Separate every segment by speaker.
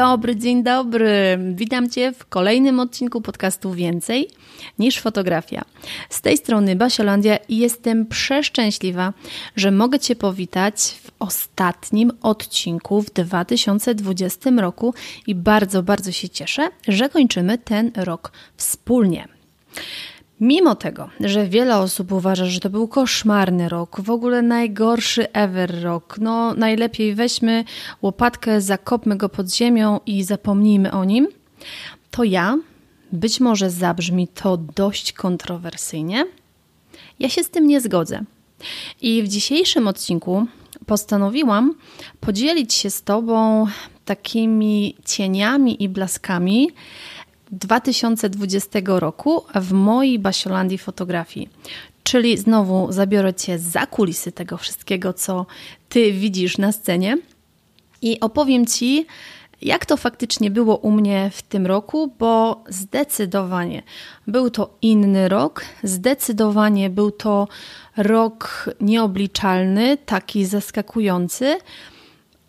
Speaker 1: Dobry, dzień dobry. Witam Cię w kolejnym odcinku podcastu Więcej niż fotografia. Z tej strony Basiolandia i jestem przeszczęśliwa, że mogę Cię powitać w ostatnim odcinku w 2020 roku i bardzo, bardzo się cieszę, że kończymy ten rok wspólnie. Mimo tego, że wiele osób uważa, że to był koszmarny rok, w ogóle najgorszy ever rok, no najlepiej weźmy łopatkę, zakopmy go pod ziemią i zapomnijmy o nim, to ja, być może zabrzmi to dość kontrowersyjnie, ja się z tym nie zgodzę. I w dzisiejszym odcinku postanowiłam podzielić się z Tobą takimi cieniami i blaskami, 2020 roku w mojej Basiolandii fotografii. Czyli znowu zabiorę Cię za kulisy tego wszystkiego, co Ty widzisz na scenie. I opowiem Ci, jak to faktycznie było u mnie w tym roku, bo zdecydowanie był to inny rok, zdecydowanie był to rok nieobliczalny, taki zaskakujący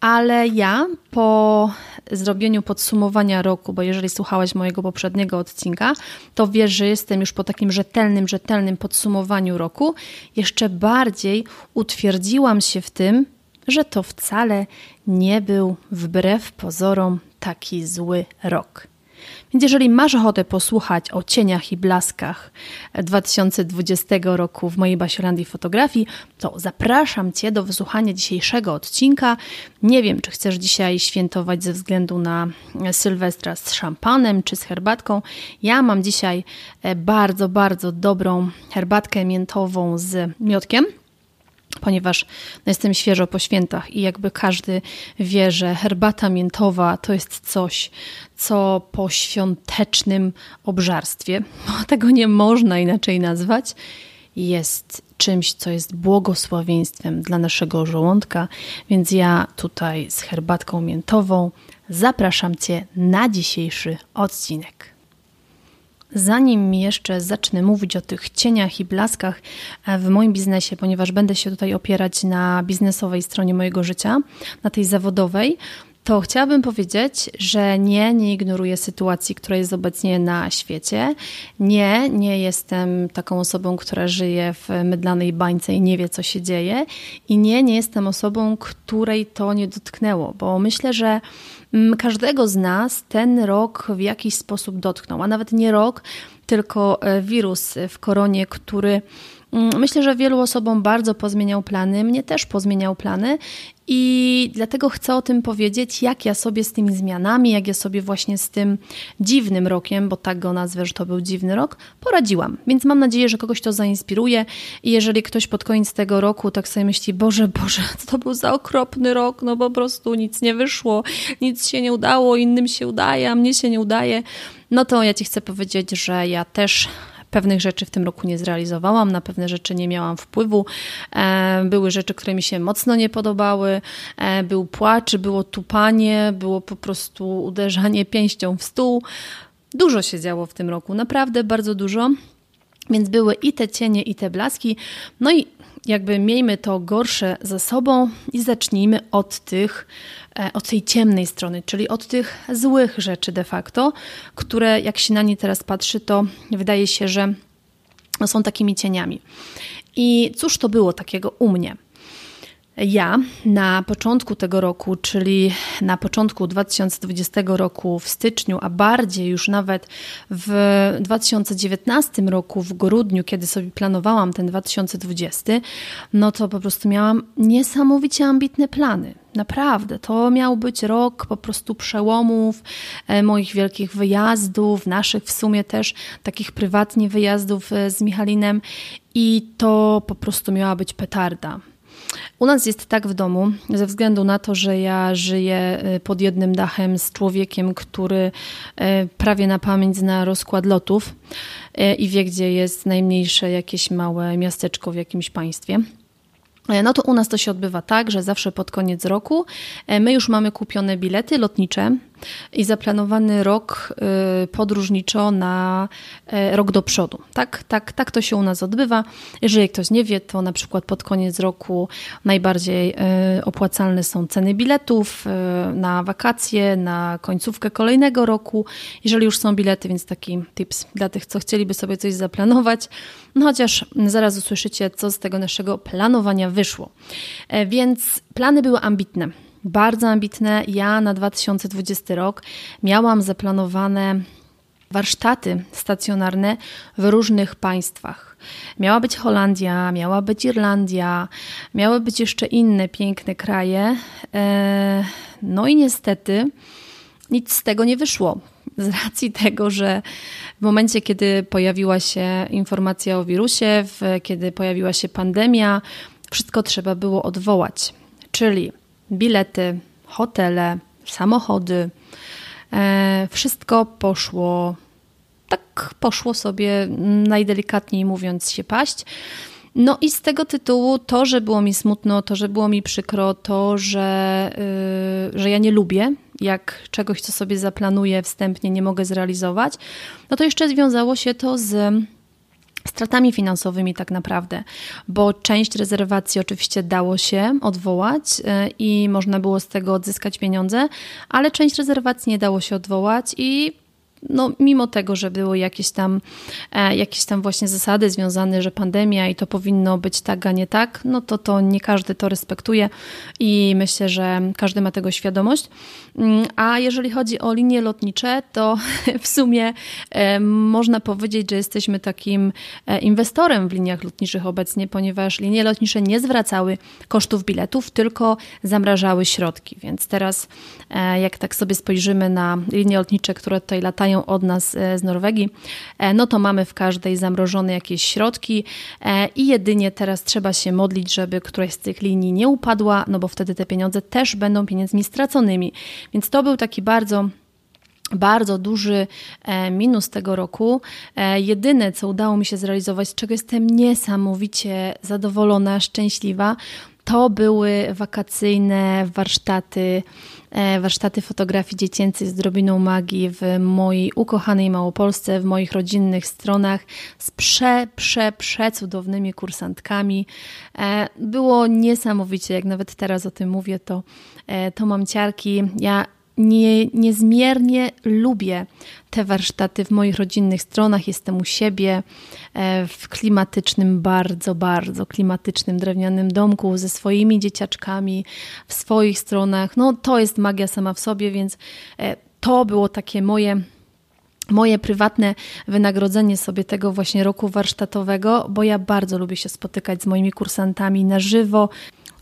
Speaker 1: ale ja po zrobieniu podsumowania roku, bo jeżeli słuchałeś mojego poprzedniego odcinka, to wiesz, że jestem już po takim rzetelnym, rzetelnym podsumowaniu roku, jeszcze bardziej utwierdziłam się w tym, że to wcale nie był wbrew pozorom taki zły rok. Więc jeżeli masz ochotę posłuchać o cieniach i blaskach 2020 roku w mojej Basiolandii fotografii, to zapraszam Cię do wysłuchania dzisiejszego odcinka. Nie wiem, czy chcesz dzisiaj świętować ze względu na Sylwestra z szampanem czy z herbatką. Ja mam dzisiaj e, bardzo, bardzo dobrą herbatkę miętową z miodkiem ponieważ no, jestem świeżo po świętach i jakby każdy wie, że herbata miętowa to jest coś, co po świątecznym obżarstwie, bo tego nie można inaczej nazwać, jest czymś, co jest błogosławieństwem dla naszego żołądka, więc ja tutaj z herbatką miętową zapraszam Cię na dzisiejszy odcinek. Zanim jeszcze zacznę mówić o tych cieniach i blaskach e, w moim biznesie, ponieważ będę się tutaj opierać na biznesowej stronie mojego życia, na tej zawodowej, to chciałabym powiedzieć, że nie, nie ignoruję sytuacji, która jest obecnie na świecie. Nie, nie jestem taką osobą, która żyje w mydlanej bańce i nie wie, co się dzieje. I nie, nie jestem osobą, której to nie dotknęło, bo myślę, że każdego z nas ten rok w jakiś sposób dotknął, a nawet nie rok, tylko e, wirus w koronie, który mm, Myślę, że wielu osobom bardzo pozmieniał plany, mnie też pozmieniał plany i dlatego chcę o tym powiedzieć, jak ja sobie z tymi zmianami, jak ja sobie właśnie z tym dziwnym rokiem, bo tak go nazwę, że to był dziwny rok, poradziłam. Więc mam nadzieję, że kogoś to zainspiruje. I jeżeli ktoś pod koniec tego roku tak sobie myśli, Boże, Boże, to był za okropny rok, no po prostu nic nie wyszło, nic się nie udało, innym się udaje, a mnie się nie udaje, no to ja Ci chcę powiedzieć, że ja też Pewnych rzeczy w tym roku nie zrealizowałam, na pewne rzeczy nie miałam wpływu. E, były rzeczy, które mi się mocno nie podobały. E, był płacz, było tupanie, było po prostu uderzanie pięścią w stół. Dużo się działo w tym roku, naprawdę bardzo dużo. Więc były i te cienie, i te blaski. No i jakby miejmy to gorsze za sobą i zacznijmy od tych, e, od tej ciemnej strony, czyli od tych złych rzeczy de facto, które jak się na nie teraz patrzy, to wydaje się, że są takimi cieniami. I cóż to było takiego u mnie? Ja na początku tego roku, czyli na początku 2020 roku w styczniu, a bardziej już nawet w 2019 roku w grudniu, kiedy sobie planowałam ten 2020, no to po prostu miałam niesamowicie ambitne plany. Naprawdę, to miał być rok po prostu przełomów, e, moich wielkich wyjazdów, naszych w sumie też takich prywatnie wyjazdów e, z Michalinem i to po prostu miała być petarda. U nas jest tak w domu, ze względu na to, że ja żyję y, pod jednym dachem z człowiekiem, który y, prawie na pamięć zna rozkład lotów y, i wie, gdzie jest najmniejsze jakieś małe miasteczko w jakimś państwie. E, no to u nas to się odbywa tak, że zawsze pod koniec roku e, my już mamy kupione bilety lotnicze i zaplanowany rok y, podróżniczo na e, rok do przodu. Tak, tak, tak to się u nas odbywa. Jeżeli ktoś nie wie, to na przykład pod koniec roku najbardziej y, opłacalne są ceny biletów y, na wakacje, na końcówkę kolejnego roku. Jeżeli już są bilety, więc taki tips dla tych, co chcieliby sobie coś zaplanować. No chociaż zaraz usłyszycie, co z tego naszego planowania wyszło. E, więc plany były ambitne bardzo ambitne. Ja na 2020 rok miałam zaplanowane warsztaty stacjonarne w różnych państwach. Miała być Holandia, miała być Irlandia, miały być jeszcze inne piękne kraje. E, no i niestety nic z tego nie wyszło. Z racji tego, że w momencie, kiedy pojawiła się informacja o wirusie, kiedy pojawiła się pandemia, wszystko trzeba było odwołać. Czyli bilety, hotele, samochody. E, wszystko poszło, tak poszło sobie najdelikatniej mówiąc się paść. No i z tego tytułu to, że było mi smutno, to, że było mi przykro, to, że, yy, że ja nie lubię, jak czegoś, co sobie zaplanuję wstępnie, nie mogę zrealizować, no to jeszcze związało się to z stratami finansowymi tak naprawdę, bo część rezerwacji oczywiście dało się odwołać e, i można było z tego odzyskać pieniądze, ale część rezerwacji nie dało się odwołać i no, mimo tego, że były jakieś tam, e, jakieś tam właśnie zasady związane, że pandemia i to powinno być tak, a nie tak, no to to nie każdy to respektuje i myślę, że każdy ma tego świadomość. Mm, a jeżeli chodzi o linie lotnicze, to w sumie e, można powiedzieć, że jesteśmy takim e, inwestorem w liniach lotniczych obecnie, ponieważ linie lotnicze nie zwracały kosztów biletów, tylko zamrażały środki. Więc teraz, jak tak sobie spojrzymy na linie lotnicze, które tutaj latają, od nas e, z Norwegii, e, no to mamy w każdej zamrożone jakieś środki e, i jedynie teraz trzeba się modlić, żeby któraś z tych linii nie upadła, no bo wtedy te pieniądze też będą pieniędzmi straconymi. Więc to był taki bardzo bardzo duży minus tego roku. Jedyne, co udało mi się zrealizować, z czego jestem niesamowicie zadowolona, szczęśliwa, to były wakacyjne warsztaty, e, warsztaty fotografii dziecięcej z drobiną magii w mojej ukochanej Małopolsce, w moich rodzinnych stronach z prze, prze, przecudownymi kursantkami. E, było niesamowicie, jak nawet teraz o tym mówię, to, e, to mam ciarki. Ja nie, niezmiernie lubię te warsztaty w moich rodzinnych stronach. Jestem u siebie e, w klimatycznym, bardzo, bardzo klimatycznym drewnianym domku ze swoimi dzieciaczkami w swoich stronach. No to jest magia sama w sobie, więc e, to było takie moje moje prywatne wynagrodzenie sobie tego właśnie roku warsztatowego, bo ja bardzo lubię się spotykać z moimi kursantami na żywo.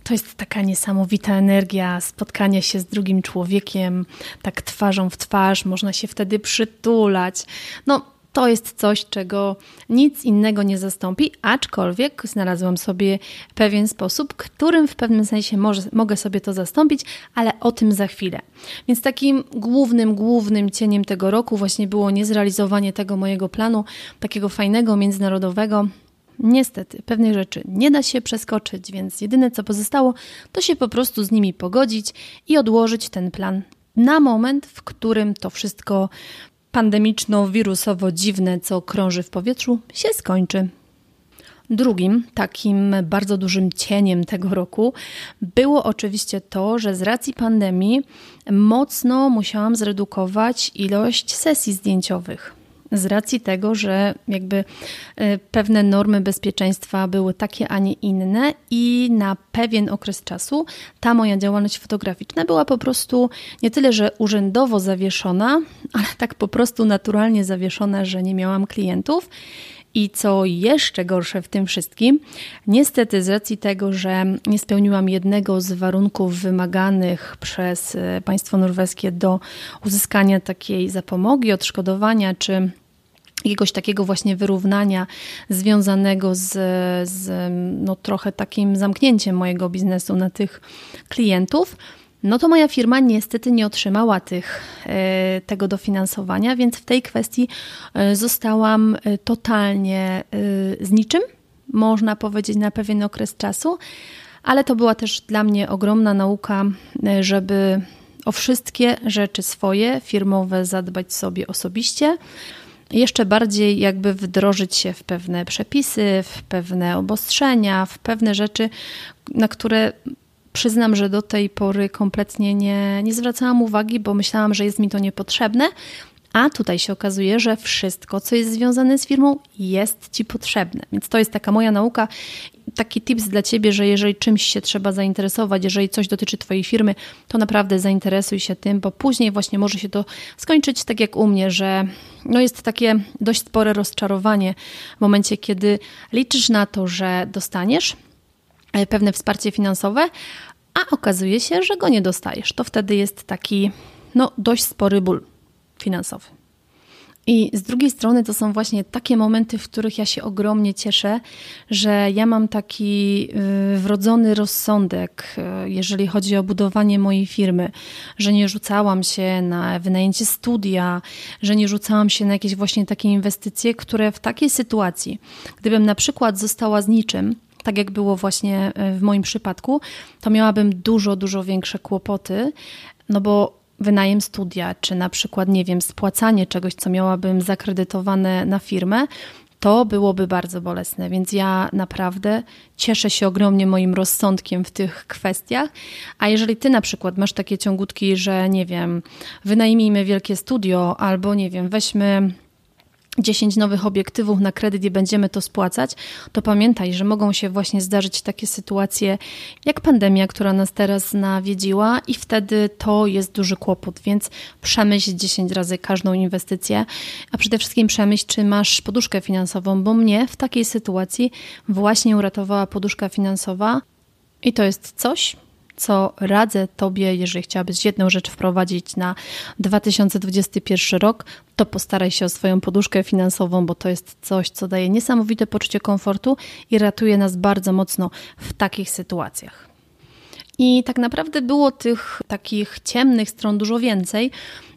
Speaker 1: To jest taka niesamowita energia spotkania się z drugim człowiekiem, tak twarzą w twarz, można się wtedy przytulać. No, to jest coś, czego nic innego nie zastąpi, aczkolwiek znalazłam sobie pewien sposób, którym w pewnym sensie może, mogę sobie to zastąpić, ale o tym za chwilę. Więc takim głównym, głównym cieniem tego roku właśnie było niezrealizowanie tego mojego planu, takiego fajnego, międzynarodowego, Niestety, pewnych rzeczy nie da się przeskoczyć, więc jedyne co pozostało, to się po prostu z nimi pogodzić i odłożyć ten plan na moment, w którym to wszystko pandemiczno-wirusowo dziwne, co krąży w powietrzu, się skończy. Drugim takim bardzo dużym cieniem tego roku było oczywiście to, że z racji pandemii mocno musiałam zredukować ilość sesji zdjęciowych. Z racji tego, że jakby e, pewne normy bezpieczeństwa były takie, a nie inne i na pewien okres czasu ta moja działalność fotograficzna była po prostu nie tyle, że urzędowo zawieszona, ale tak po prostu naturalnie zawieszona, że nie miałam klientów. I co jeszcze gorsze w tym wszystkim, niestety z racji tego, że nie spełniłam jednego z warunków wymaganych przez e, państwo norweskie do uzyskania takiej zapomogi, odszkodowania czy jakiegoś takiego właśnie wyrównania związanego z, z no, trochę takim zamknięciem mojego biznesu na tych klientów, no to moja firma niestety nie otrzymała tych, e, tego dofinansowania, więc w tej kwestii e, zostałam e, totalnie z niczym, można powiedzieć, na pewien okres czasu, ale to była też dla mnie ogromna nauka, żeby o wszystkie rzeczy swoje, firmowe zadbać sobie osobiście jeszcze bardziej jakby wdrożyć się w pewne przepisy, w pewne obostrzenia, w pewne rzeczy, na które przyznam, że do tej pory kompletnie nie, nie zwracałam uwagi, bo myślałam, że jest mi to niepotrzebne. A tutaj się okazuje, że wszystko, co jest związane z firmą, jest ci potrzebne. Więc to jest taka moja nauka, taki tips dla ciebie, że jeżeli czymś się trzeba zainteresować, jeżeli coś dotyczy twojej firmy, to naprawdę zainteresuj się tym, bo później właśnie może się to skończyć tak jak u mnie, że no jest takie dość spore rozczarowanie w momencie, kiedy liczysz na to, że dostaniesz e, pewne wsparcie finansowe, a okazuje się, że go nie dostajesz. To wtedy jest taki no dość spory ból finansowy. I z drugiej strony to są właśnie takie momenty, w których ja się ogromnie cieszę, że ja mam taki y, wrodzony rozsądek, y, jeżeli chodzi o budowanie mojej firmy, że nie rzucałam się na wynajęcie studia, że nie rzucałam się na jakieś właśnie takie inwestycje, które w takiej sytuacji, gdybym na przykład została z niczym, tak jak było właśnie y, w moim przypadku, to miałabym dużo, dużo większe kłopoty, no bo wynajem studia, czy na przykład, nie wiem, spłacanie czegoś, co miałabym zakredytowane na firmę, to byłoby bardzo bolesne. Więc ja naprawdę cieszę się ogromnie moim rozsądkiem w tych kwestiach. A jeżeli ty na przykład masz takie ciągutki, że nie wiem, wynajmijmy wielkie studio, albo nie wiem, weźmy 10 nowych obiektywów na kredyt i będziemy to spłacać, to pamiętaj, że mogą się właśnie zdarzyć takie sytuacje jak pandemia, która nas teraz nawiedziła i wtedy to jest duży kłopot, więc przemyśl 10 razy każdą inwestycję, a przede wszystkim przemyśl, czy masz poduszkę finansową, bo mnie w takiej sytuacji właśnie uratowała poduszka finansowa i to jest coś, co radzę Tobie, jeżeli chciałabyś jedną rzecz wprowadzić na 2021 rok, to postaraj się o swoją poduszkę finansową, bo to jest coś, co daje niesamowite poczucie komfortu i ratuje nas bardzo mocno w takich sytuacjach. I tak naprawdę było tych takich ciemnych stron dużo więcej,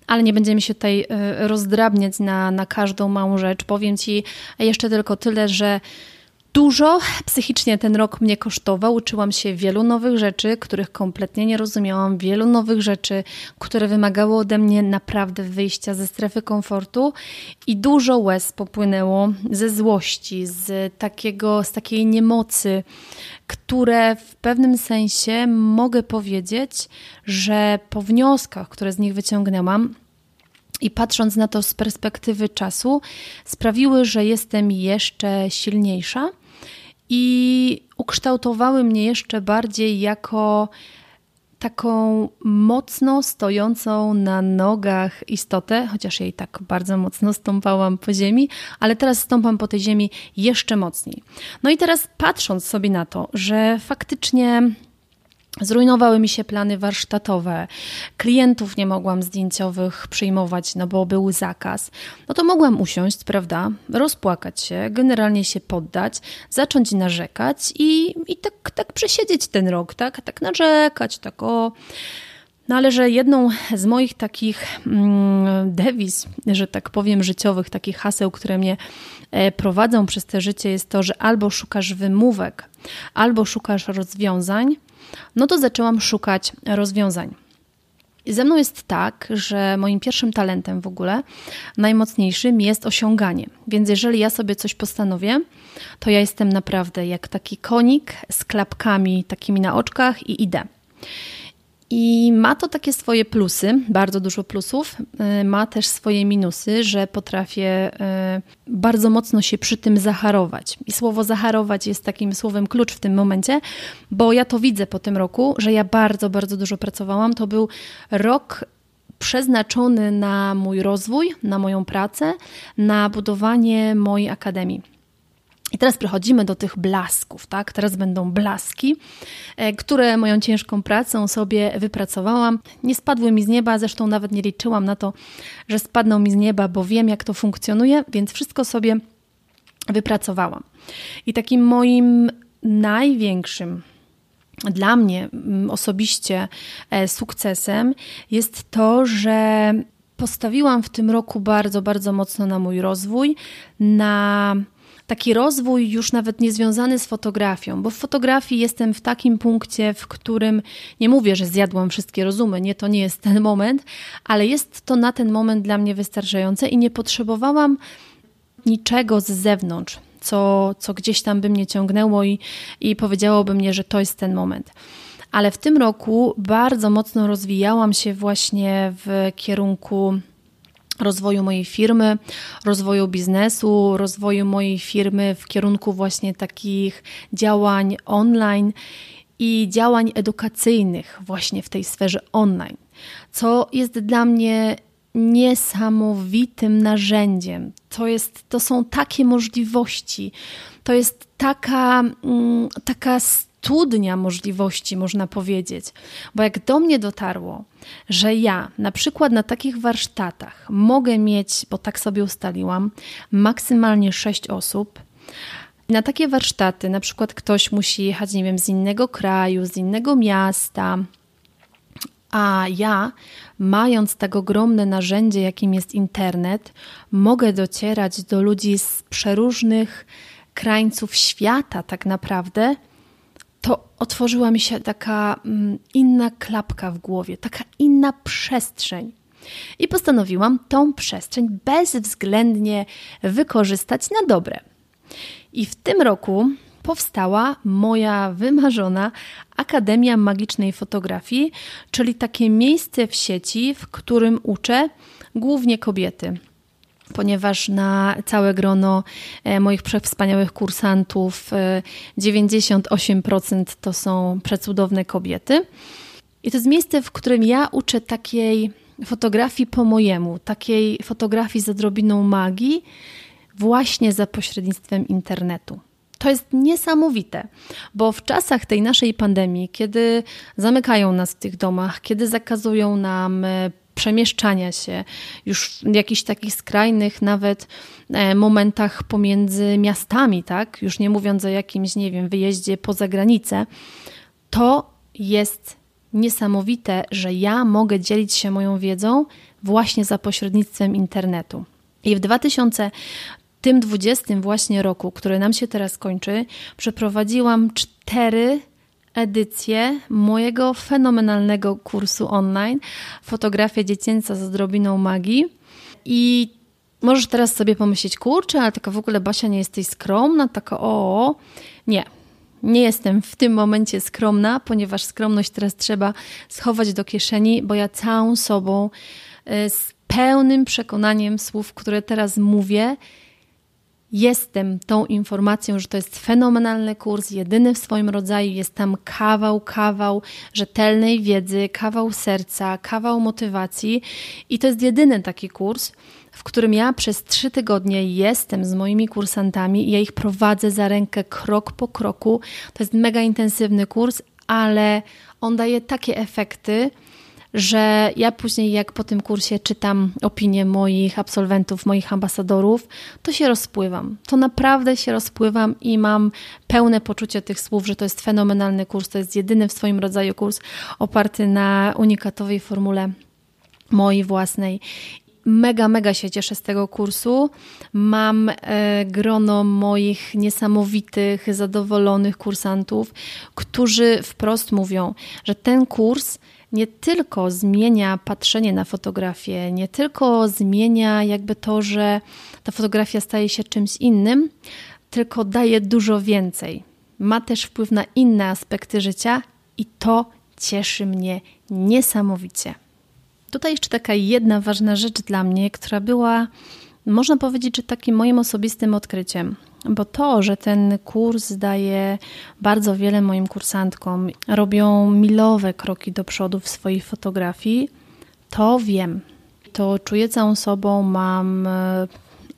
Speaker 1: ale nie będziemy się tutaj e, rozdrabniać na, na każdą małą rzecz. Powiem Ci jeszcze tylko tyle, że Dużo psychicznie ten rok mnie kosztował. Uczyłam się wielu nowych rzeczy, których kompletnie nie rozumiałam, wielu nowych rzeczy, które wymagały ode mnie naprawdę wyjścia ze strefy komfortu. I dużo łez popłynęło ze złości, z takiego, z takiej niemocy, które w pewnym sensie mogę powiedzieć, że po wnioskach, które z nich wyciągnęłam, i patrząc na to z perspektywy czasu, sprawiły, że jestem jeszcze silniejsza i ukształtowały mnie jeszcze bardziej jako taką mocno stojącą na nogach istotę, chociaż jej tak bardzo mocno stąpałam po ziemi, ale teraz stąpam po tej ziemi jeszcze mocniej. No i teraz patrząc sobie na to, że faktycznie Zrujnowały mi się plany warsztatowe, klientów nie mogłam zdjęciowych przyjmować, no bo był zakaz. No to mogłam usiąść, prawda, rozpłakać się, generalnie się poddać, zacząć narzekać i, i tak, tak przesiedzieć ten rok, tak, tak narzekać, tak o. No ale że jedną z moich takich mm, dewiz, że tak powiem, życiowych, takich haseł, które mnie e, prowadzą przez te życie, jest to, że albo szukasz wymówek, albo szukasz rozwiązań no to zaczęłam szukać rozwiązań. Ze mną jest tak, że moim pierwszym talentem w ogóle, najmocniejszym jest osiąganie. Więc jeżeli ja sobie coś postanowię, to ja jestem naprawdę jak taki konik z klapkami takimi na oczkach i idę. I ma to takie swoje plusy, bardzo dużo plusów. Y, ma też swoje minusy, że potrafię y, bardzo mocno się przy tym zaharować. I słowo zaharować jest takim słowem klucz w tym momencie, bo ja to widzę po tym roku, że ja bardzo, bardzo dużo pracowałam. To był rok przeznaczony na mój rozwój, na moją pracę, na budowanie mojej akademii. I teraz przechodzimy do tych blasków, tak? Teraz będą blaski, e, które moją ciężką pracą sobie wypracowałam. Nie spadły mi z nieba, zresztą nawet nie liczyłam na to, że spadną mi z nieba, bo wiem, jak to funkcjonuje, więc wszystko sobie wypracowałam. I takim moim największym dla mnie mm, osobiście e, sukcesem jest to, że postawiłam w tym roku bardzo, bardzo mocno na mój rozwój, na taki rozwój już nawet niezwiązany z fotografią, bo w fotografii jestem w takim punkcie, w którym nie mówię, że zjadłam wszystkie rozumy, nie, to nie jest ten moment, ale jest to na ten moment dla mnie wystarczające i nie potrzebowałam niczego z zewnątrz, co, co gdzieś tam by mnie ciągnęło i, i powiedziałoby mnie, że to jest ten moment. Ale w tym roku bardzo mocno rozwijałam się właśnie w kierunku rozwoju mojej firmy, rozwoju biznesu, rozwoju mojej firmy w kierunku właśnie takich działań online i działań edukacyjnych właśnie w tej sferze online, co jest dla mnie niesamowitym narzędziem. To, jest, to są takie możliwości, to jest taka, mm, taka studnia możliwości, można powiedzieć. Bo jak do mnie dotarło, że ja na przykład na takich warsztatach mogę mieć, bo tak sobie ustaliłam, maksymalnie 6 osób. Na takie warsztaty na przykład ktoś musi jechać, nie wiem, z innego kraju, z innego miasta, a ja, mając tak ogromne narzędzie, jakim jest internet, mogę docierać do ludzi z przeróżnych krańców świata, tak naprawdę, to otworzyła mi się taka mm, inna klapka w głowie, taka inna przestrzeń. I postanowiłam tą przestrzeń bezwzględnie wykorzystać na dobre. I w tym roku powstała moja wymarzona Akademia Magicznej Fotografii, czyli takie miejsce w sieci, w którym uczę głównie kobiety ponieważ na całe grono e, moich przewspaniałych kursantów 98% e, to są przecudowne kobiety. I to jest miejsce, w którym ja uczę takiej fotografii po mojemu, takiej fotografii z odrobiną magii, właśnie za pośrednictwem internetu. To jest niesamowite, bo w czasach tej naszej pandemii, kiedy zamykają nas w tych domach, kiedy zakazują nam e, przemieszczania się, już w jakichś takich skrajnych nawet e, momentach pomiędzy miastami, tak? Już nie mówiąc o jakimś, nie wiem, wyjeździe poza granicę, to jest niesamowite, że ja mogę dzielić się moją wiedzą właśnie za pośrednictwem internetu. I w 2020 właśnie roku, który nam się teraz kończy, przeprowadziłam cztery edycję mojego fenomenalnego kursu online Fotografia dziecięca z odrobiną magii. I możesz teraz sobie pomyśleć, kurczę, ale taka w ogóle Basia nie jesteś skromna, taka o, nie. Nie jestem w tym momencie skromna, ponieważ skromność teraz trzeba schować do kieszeni, bo ja całą sobą y, z pełnym przekonaniem słów, które teraz mówię, jestem tą informacją, że to jest fenomenalny kurs, jedyny w swoim rodzaju. Jest tam kawał, kawał rzetelnej wiedzy, kawał serca, kawał motywacji. I to jest jedyny taki kurs, w którym ja przez trzy tygodnie jestem z moimi kursantami i ja ich prowadzę za rękę krok po kroku. To jest mega intensywny kurs, ale on daje takie efekty, że ja później, jak po tym kursie czytam opinie moich absolwentów, moich ambasadorów, to się rozpływam. To naprawdę się rozpływam i mam pełne poczucie tych słów, że to jest fenomenalny kurs. To jest jedyny w swoim rodzaju kurs oparty na unikatowej formule mojej własnej mega, mega się cieszę z tego kursu. Mam e, grono moich niesamowitych, zadowolonych kursantów, którzy wprost mówią, że ten kurs nie tylko zmienia patrzenie na fotografię, nie tylko zmienia jakby to, że ta fotografia staje się czymś innym, tylko daje dużo więcej. Ma też wpływ na inne aspekty życia i to cieszy mnie niesamowicie. Tutaj jeszcze taka jedna ważna rzecz dla mnie, która była, można powiedzieć, że takim moim osobistym odkryciem. Bo to, że ten kurs daje bardzo wiele moim kursantkom, robią milowe kroki do przodu w swojej fotografii, to wiem. To czuję całą sobą, mam e,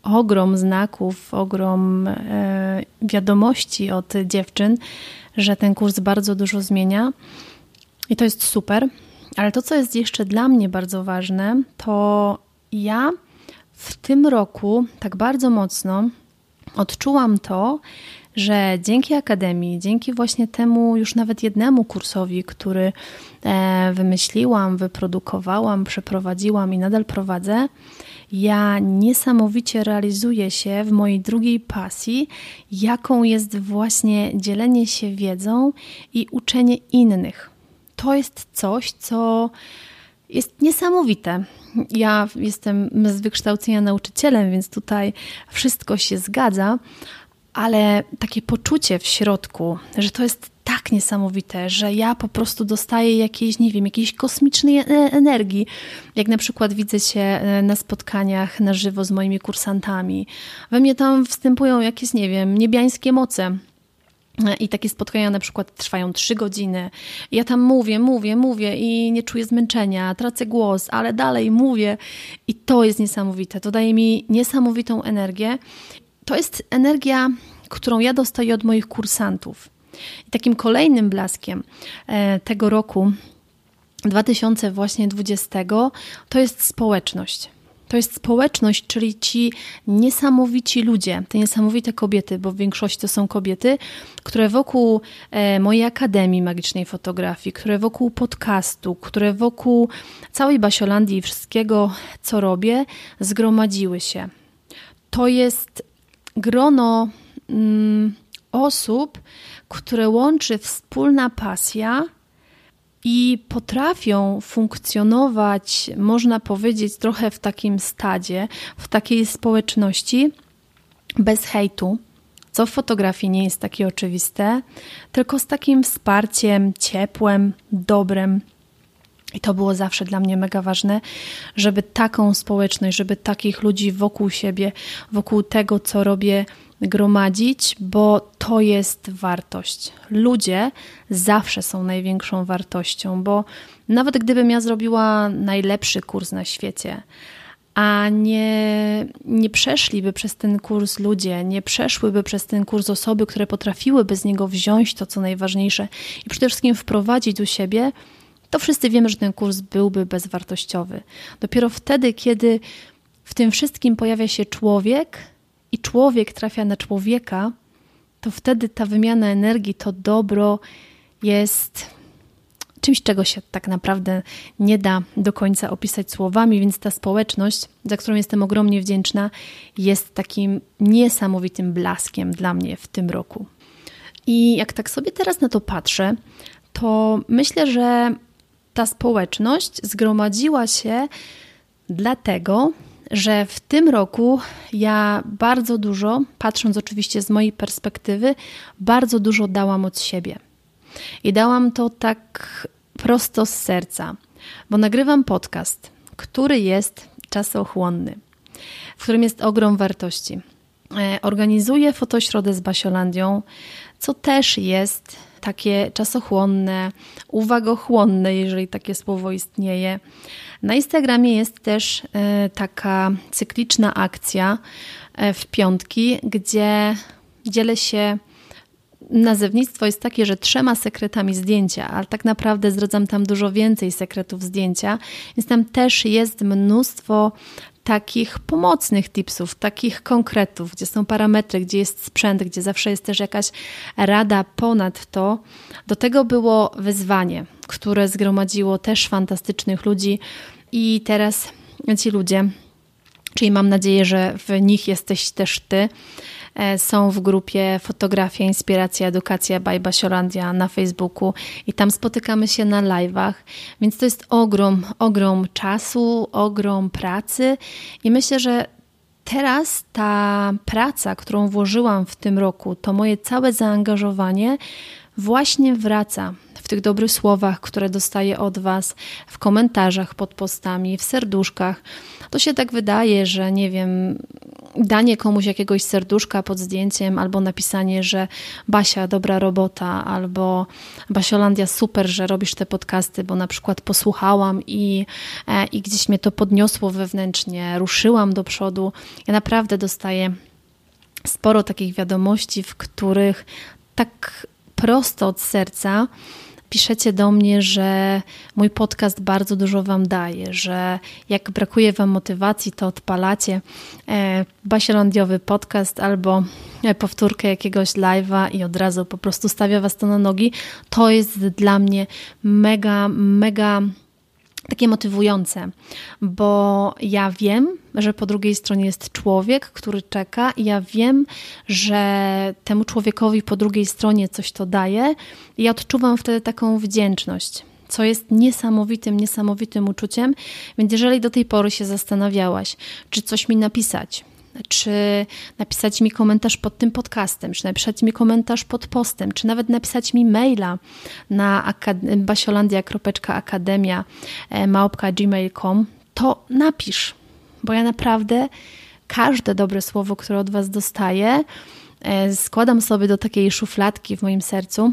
Speaker 1: ogrom znaków, ogrom e, wiadomości od dziewczyn, że ten kurs bardzo dużo zmienia i to jest super. Ale to, co jest jeszcze dla mnie bardzo ważne, to ja w tym roku tak bardzo mocno odczułam to, że dzięki Akademii, dzięki właśnie temu już nawet jednemu kursowi, który e, wymyśliłam, wyprodukowałam, przeprowadziłam i nadal prowadzę, ja niesamowicie realizuję się w mojej drugiej pasji, jaką jest właśnie dzielenie się wiedzą i uczenie innych. To jest coś, co jest niesamowite. Ja jestem z wykształcenia nauczycielem, więc tutaj wszystko się zgadza, ale takie poczucie w środku, że to jest tak niesamowite, że ja po prostu dostaję jakiejś, nie wiem, jakiejś kosmicznej e, energii. Jak na przykład widzę się e, na spotkaniach na żywo z moimi kursantami. We mnie tam wstępują jakieś, nie wiem, niebiańskie moce. I takie spotkania na przykład trwają trzy godziny. Ja tam mówię, mówię, mówię i nie czuję zmęczenia, tracę głos, ale dalej mówię. I to jest niesamowite. To daje mi niesamowitą energię. To jest energia, którą ja dostaję od moich kursantów. I takim kolejnym blaskiem e, tego roku 2020 to jest społeczność. To jest społeczność, czyli ci niesamowici ludzie, te niesamowite kobiety, bo w większości to są kobiety, które wokół e, mojej Akademii Magicznej Fotografii, które wokół podcastu, które wokół całej Basiolandii i wszystkiego, co robię, zgromadziły się. To jest grono mm, osób, które łączy wspólna pasja i potrafią funkcjonować, można powiedzieć, trochę w takim stadzie, w takiej społeczności bez hejtu, co w fotografii nie jest takie oczywiste, tylko z takim wsparciem, ciepłem, dobrem. I to było zawsze dla mnie mega ważne, żeby taką społeczność, żeby takich ludzi wokół siebie, wokół tego, co robię, gromadzić, bo to jest wartość. Ludzie zawsze są największą wartością, bo nawet gdybym ja zrobiła najlepszy kurs na świecie, a nie, nie przeszliby przez ten kurs ludzie, nie przeszłyby przez ten kurs osoby, które potrafiłyby z niego wziąć to, co najważniejsze i przede wszystkim wprowadzić do siebie, to wszyscy wiemy, że ten kurs byłby bezwartościowy. Dopiero wtedy, kiedy w tym wszystkim pojawia się człowiek, i człowiek trafia na człowieka, to wtedy ta wymiana energii, to dobro jest czymś, czego się tak naprawdę nie da do końca opisać słowami, więc ta społeczność, za którą jestem ogromnie wdzięczna, jest takim niesamowitym blaskiem dla mnie w tym roku. I jak tak sobie teraz na to patrzę, to myślę, że ta społeczność zgromadziła się dlatego, że w tym roku ja bardzo dużo, patrząc oczywiście z mojej perspektywy, bardzo dużo dałam od siebie. I dałam to tak prosto z serca, bo nagrywam podcast, który jest czasochłonny, w którym jest ogrom wartości. E, organizuję fotośrodę z Basiolandią, co też jest takie czasochłonne, uwagochłonne, jeżeli takie słowo istnieje. Na Instagramie jest też e, taka cykliczna akcja e, w piątki, gdzie dzielę się nazewnictwo jest takie, że trzema sekretami zdjęcia, ale tak naprawdę zdradzam tam dużo więcej sekretów zdjęcia, więc tam też jest mnóstwo takich pomocnych tipsów, takich konkretów, gdzie są parametry, gdzie jest sprzęt, gdzie zawsze jest też jakaś rada ponad to. Do tego było wyzwanie, które zgromadziło też fantastycznych ludzi i teraz ci ludzie, czyli mam nadzieję, że w nich jesteś też ty, są w grupie Fotografia, Inspiracja, Edukacja by Basiolandia na Facebooku i tam spotykamy się na live'ach, więc to jest ogrom, ogrom czasu, ogrom pracy i myślę, że teraz ta praca, którą włożyłam w tym roku, to moje całe zaangażowanie właśnie wraca w tych dobrych słowach, które dostaję od Was, w komentarzach pod postami, w serduszkach. To się tak wydaje, że nie wiem, danie komuś jakiegoś serduszka pod zdjęciem, albo napisanie, że Basia, dobra robota, albo Basiolandia, super, że robisz te podcasty, bo na przykład posłuchałam i, e, i gdzieś mnie to podniosło wewnętrznie, ruszyłam do przodu. Ja naprawdę dostaję sporo takich wiadomości, w których tak prosto od serca piszecie do mnie, że mój podcast bardzo dużo Wam daje, że jak brakuje Wam motywacji, to odpalacie e, basielandiowy podcast albo e, powtórkę jakiegoś live'a i od razu po prostu stawia Was to na nogi. To jest dla mnie mega, mega takie motywujące, bo ja wiem, że po drugiej stronie jest człowiek, który czeka, i ja wiem, że temu człowiekowi po drugiej stronie coś to daje, i ja odczuwam wtedy taką wdzięczność. Co jest niesamowitym, niesamowitym uczuciem. Więc jeżeli do tej pory się zastanawiałaś, czy coś mi napisać, czy napisać mi komentarz pod tym podcastem, czy napisać mi komentarz pod postem, czy nawet napisać mi maila na basiolandia.akademia e, małpka.gmail.com, to napisz, bo ja naprawdę każde dobre słowo, które od Was dostaję, e, składam sobie do takiej szufladki w moim sercu,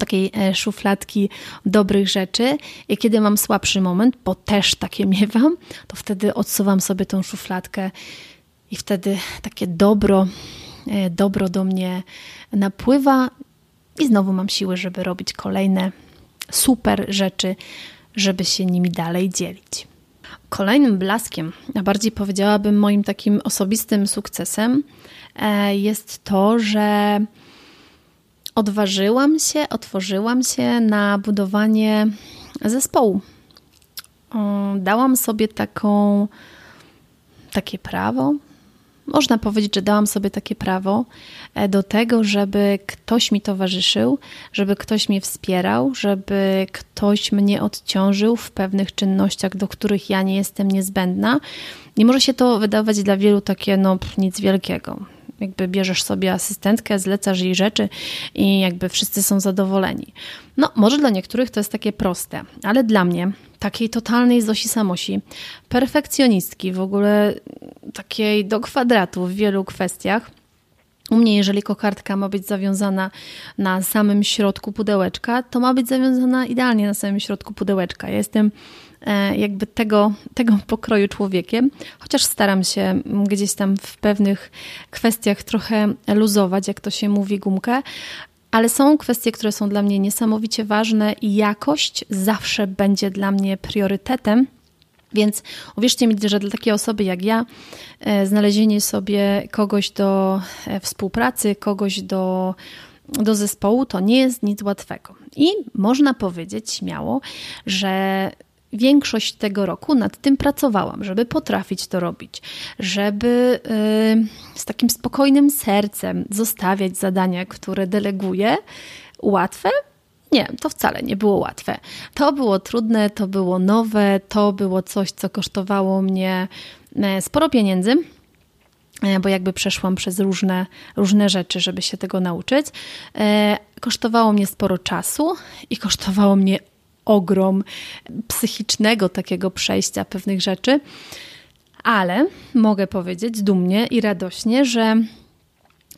Speaker 1: takiej e, szufladki dobrych rzeczy i kiedy mam słabszy moment, bo też takie miewam, to wtedy odsuwam sobie tą szufladkę i wtedy takie dobro, e, dobro do mnie napływa i znowu mam siły, żeby robić kolejne super rzeczy, żeby się nimi dalej dzielić. Kolejnym blaskiem, a bardziej powiedziałabym moim takim osobistym sukcesem, e, jest to, że odważyłam się, otworzyłam się na budowanie zespołu. Dałam sobie taką, takie prawo, można powiedzieć, że dałam sobie takie prawo e, do tego, żeby ktoś mi towarzyszył, żeby ktoś mnie wspierał, żeby ktoś mnie odciążył w pewnych czynnościach, do których ja nie jestem niezbędna. Nie może się to wydawać dla wielu takie, no, nic wielkiego jakby bierzesz sobie asystentkę, zlecasz jej rzeczy i jakby wszyscy są zadowoleni. No, może dla niektórych to jest takie proste, ale dla mnie, takiej totalnej Zosi Samosi, perfekcjonistki, w ogóle takiej do kwadratu w wielu kwestiach, u mnie, jeżeli kokardka ma być zawiązana na samym środku pudełeczka, to ma być zawiązana idealnie na samym środku pudełeczka. Ja jestem E, jakby tego, tego pokroju człowiekiem, chociaż staram się gdzieś tam w pewnych kwestiach trochę luzować, jak to się mówi, gumkę, ale są kwestie, które są dla mnie niesamowicie ważne i jakość zawsze będzie dla mnie priorytetem. Więc uwierzcie mi, że dla takiej osoby jak ja, e, znalezienie sobie kogoś do e, współpracy, kogoś do, do zespołu, to nie jest nic łatwego. I można powiedzieć śmiało, że większość tego roku nad tym pracowałam, żeby potrafić to robić, żeby yy, z takim spokojnym sercem zostawiać zadania, które deleguję. Łatwe? Nie, to wcale nie było łatwe. To było trudne, to było nowe, to było coś, co kosztowało mnie e, sporo pieniędzy e, bo jakby przeszłam przez różne, różne rzeczy, żeby się tego nauczyć. E, kosztowało mnie sporo czasu i kosztowało mnie ogrom psychicznego takiego przejścia pewnych rzeczy, ale mogę powiedzieć dumnie i radośnie, że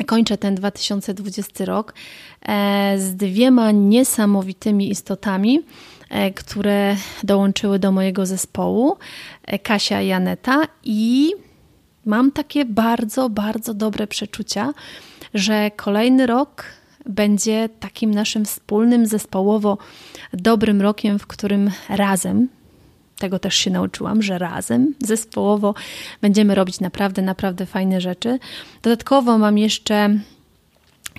Speaker 1: kończę ten 2020 rok e, z dwiema niesamowitymi istotami, e, które dołączyły do mojego zespołu, e, Kasia i Aneta. I mam takie bardzo, bardzo dobre przeczucia, że kolejny rok będzie takim naszym wspólnym, zespołowo dobrym rokiem, w którym razem, tego też się nauczyłam, że razem, zespołowo będziemy robić naprawdę, naprawdę fajne rzeczy. Dodatkowo mam jeszcze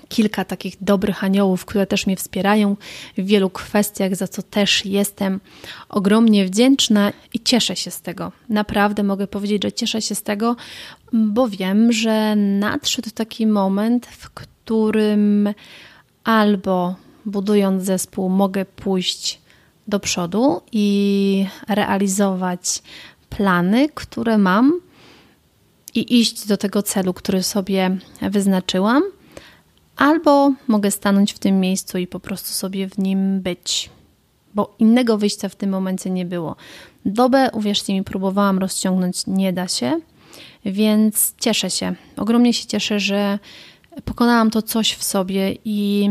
Speaker 1: kilka takich dobrych aniołów, które też mnie wspierają w wielu kwestiach, za co też jestem ogromnie wdzięczna i cieszę się z tego. Naprawdę mogę powiedzieć, że cieszę się z tego, bo wiem, że nadszedł taki moment, w którym albo budując zespół mogę pójść do przodu i realizować plany, które mam i iść do tego celu, który sobie wyznaczyłam, albo mogę stanąć w tym miejscu i po prostu sobie w nim być, bo innego wyjścia w tym momencie nie było. Dobę, uwierzcie mi, próbowałam rozciągnąć, nie da się, więc cieszę się. Ogromnie się cieszę, że pokonałam to coś w sobie i,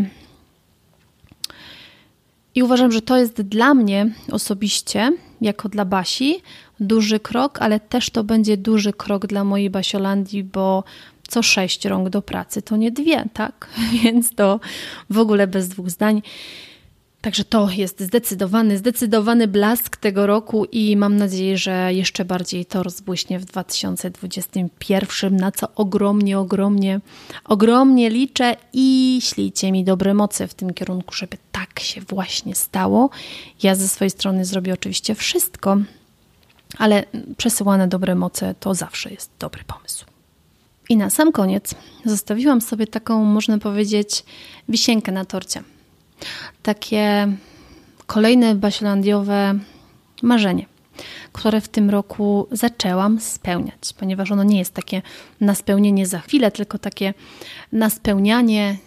Speaker 1: i uważam, że to jest dla mnie osobiście, jako dla Basi, duży krok, ale też to będzie duży krok dla mojej Basiolandii, bo co sześć rąk do pracy to nie dwie, tak? Więc to w ogóle bez dwóch zdań. Także to jest zdecydowany, zdecydowany blask tego roku i mam nadzieję, że jeszcze bardziej to rozbłyśnie w 2021, na co ogromnie, ogromnie, ogromnie liczę i ślijcie mi dobre moce w tym kierunku, żeby tak się właśnie stało. Ja ze swojej strony zrobię oczywiście wszystko, ale przesyłane dobre moce to zawsze jest dobry pomysł. I na sam koniec zostawiłam sobie taką, można powiedzieć, wisienkę na torcie. Takie kolejne baślandiowe marzenie, które w tym roku zaczęłam spełniać, ponieważ ono nie jest takie na spełnienie za chwilę, tylko takie na spełnianie,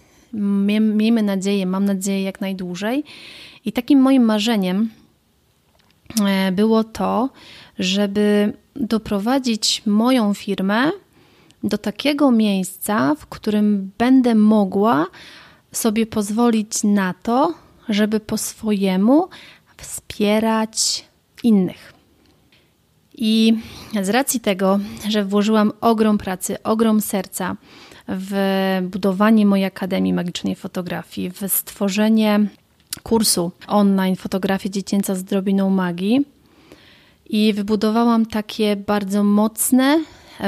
Speaker 1: miejmy nadzieję, mam nadzieję jak najdłużej. I takim moim marzeniem e, było to, żeby doprowadzić moją firmę do takiego miejsca, w którym będę mogła sobie pozwolić na to, żeby po swojemu wspierać innych. I z racji tego, że włożyłam ogrom pracy, ogrom serca w budowanie mojej Akademii Magicznej Fotografii, w stworzenie kursu online Fotografia Dziecięca z drobiną magii i wybudowałam takie bardzo mocne,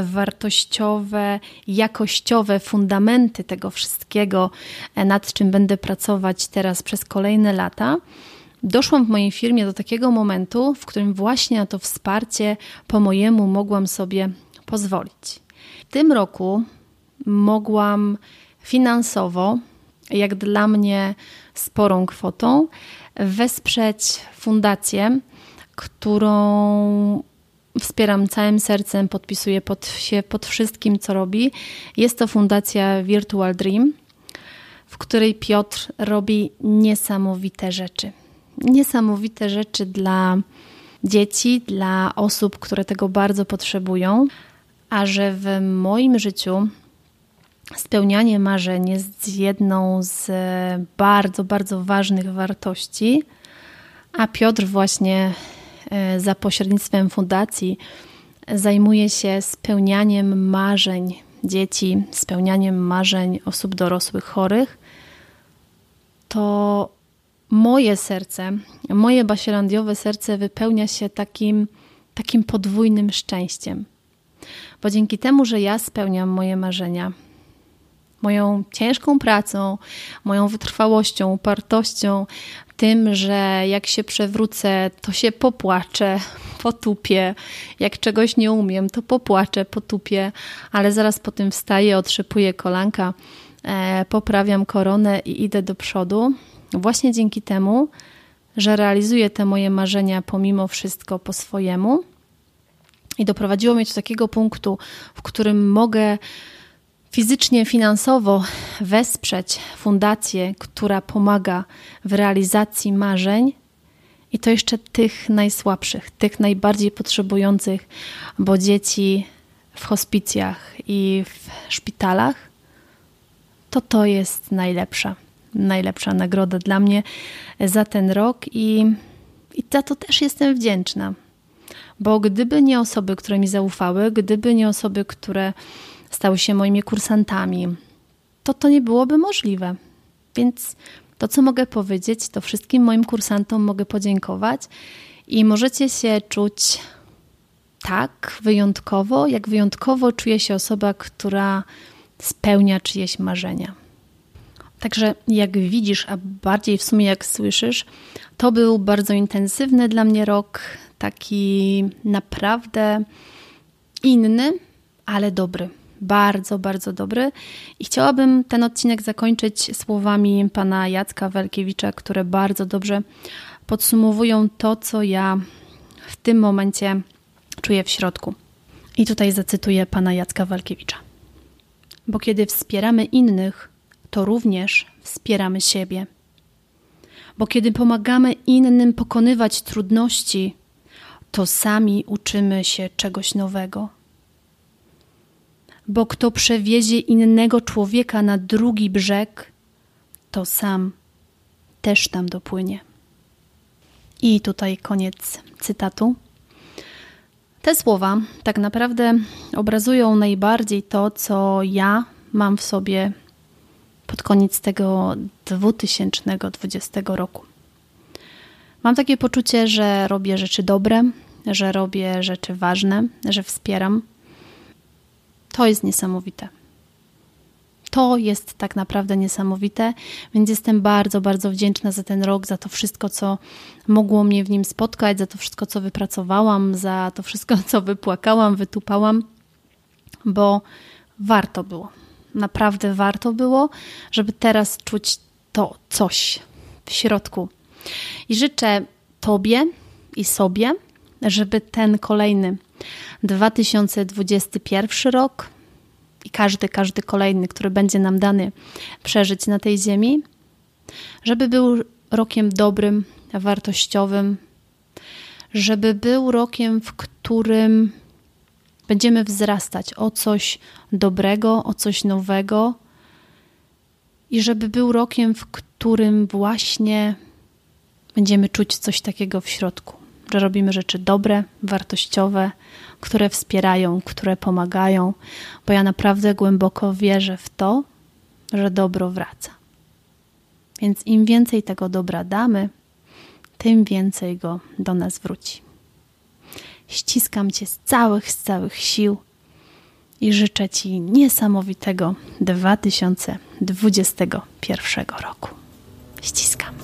Speaker 1: wartościowe, jakościowe fundamenty tego wszystkiego, e, nad czym będę pracować teraz przez kolejne lata, doszłam w mojej firmie do takiego momentu, w którym właśnie na to wsparcie po mojemu mogłam sobie pozwolić. W tym roku mogłam finansowo, jak dla mnie sporą kwotą, wesprzeć fundację, którą wspieram całym sercem, podpisuję pod, się pod wszystkim, co robi. Jest to fundacja Virtual Dream, w której Piotr robi niesamowite rzeczy. Niesamowite rzeczy dla dzieci, dla osób, które tego bardzo potrzebują, a że w moim życiu spełnianie marzeń jest jedną z bardzo, bardzo ważnych wartości, a Piotr właśnie E, za pośrednictwem fundacji zajmuje się spełnianiem marzeń dzieci, spełnianiem marzeń osób dorosłych chorych, to moje serce, moje basielandiowe serce wypełnia się takim, takim podwójnym szczęściem. Bo dzięki temu, że ja spełniam moje marzenia, moją ciężką pracą, moją wytrwałością, upartością, tym, że jak się przewrócę, to się popłaczę, potupię. Jak czegoś nie umiem, to popłaczę, potupię, ale zaraz po tym wstaję, otrzepuję kolanka, e, poprawiam koronę i idę do przodu. Właśnie dzięki temu, że realizuję te moje marzenia pomimo wszystko po swojemu. I doprowadziło mnie do takiego punktu, w którym mogę fizycznie, finansowo wesprzeć fundację, która pomaga w realizacji marzeń, i to jeszcze tych najsłabszych, tych najbardziej potrzebujących, bo dzieci w hospicjach i w szpitalach, to to jest najlepsza, najlepsza nagroda dla mnie za ten rok i, i za to też jestem wdzięczna. Bo gdyby nie osoby, które mi zaufały, gdyby nie osoby, które stały się moimi kursantami, to to nie byłoby możliwe. Więc to, co mogę powiedzieć, to wszystkim moim kursantom mogę podziękować i możecie się czuć tak wyjątkowo, jak wyjątkowo czuje się osoba, która spełnia czyjeś marzenia. Także jak widzisz, a bardziej w sumie jak słyszysz, to był bardzo intensywny dla mnie rok, taki naprawdę inny, ale dobry bardzo, bardzo dobry. I chciałabym ten odcinek zakończyć słowami pana Jacka Welkiewicza, które bardzo dobrze podsumowują to, co ja w tym momencie czuję w środku. I tutaj zacytuję pana Jacka Walkiewicza. Bo kiedy wspieramy innych, to również wspieramy siebie. Bo kiedy pomagamy innym pokonywać trudności, to sami uczymy się czegoś nowego. Bo kto przewiezie innego człowieka na drugi brzeg, to sam też tam dopłynie. I tutaj koniec cytatu. Te słowa tak naprawdę obrazują najbardziej to, co ja mam w sobie pod koniec tego 2020 roku. Mam takie poczucie, że robię rzeczy dobre, że robię rzeczy ważne, że wspieram. To jest niesamowite. To jest tak naprawdę niesamowite, więc jestem bardzo, bardzo wdzięczna za ten rok, za to wszystko, co mogło mnie w nim spotkać, za to wszystko, co wypracowałam, za to wszystko, co wypłakałam, wytupałam, bo warto było. Naprawdę warto było, żeby teraz czuć to coś w środku. I życzę Tobie i sobie, żeby ten kolejny 2021 rok i każdy, każdy kolejny, który będzie nam dany przeżyć na tej ziemi, żeby był rokiem dobrym, wartościowym, żeby był rokiem, w którym będziemy wzrastać o coś dobrego, o coś nowego i żeby był rokiem, w którym właśnie będziemy czuć coś takiego w środku, że robimy rzeczy dobre, wartościowe, które wspierają, które pomagają, bo ja naprawdę głęboko wierzę w to, że dobro wraca. Więc im więcej tego dobra damy, tym więcej go do nas wróci. Ściskam Cię z całych, z całych sił i życzę Ci niesamowitego 2021 roku. Ściskam.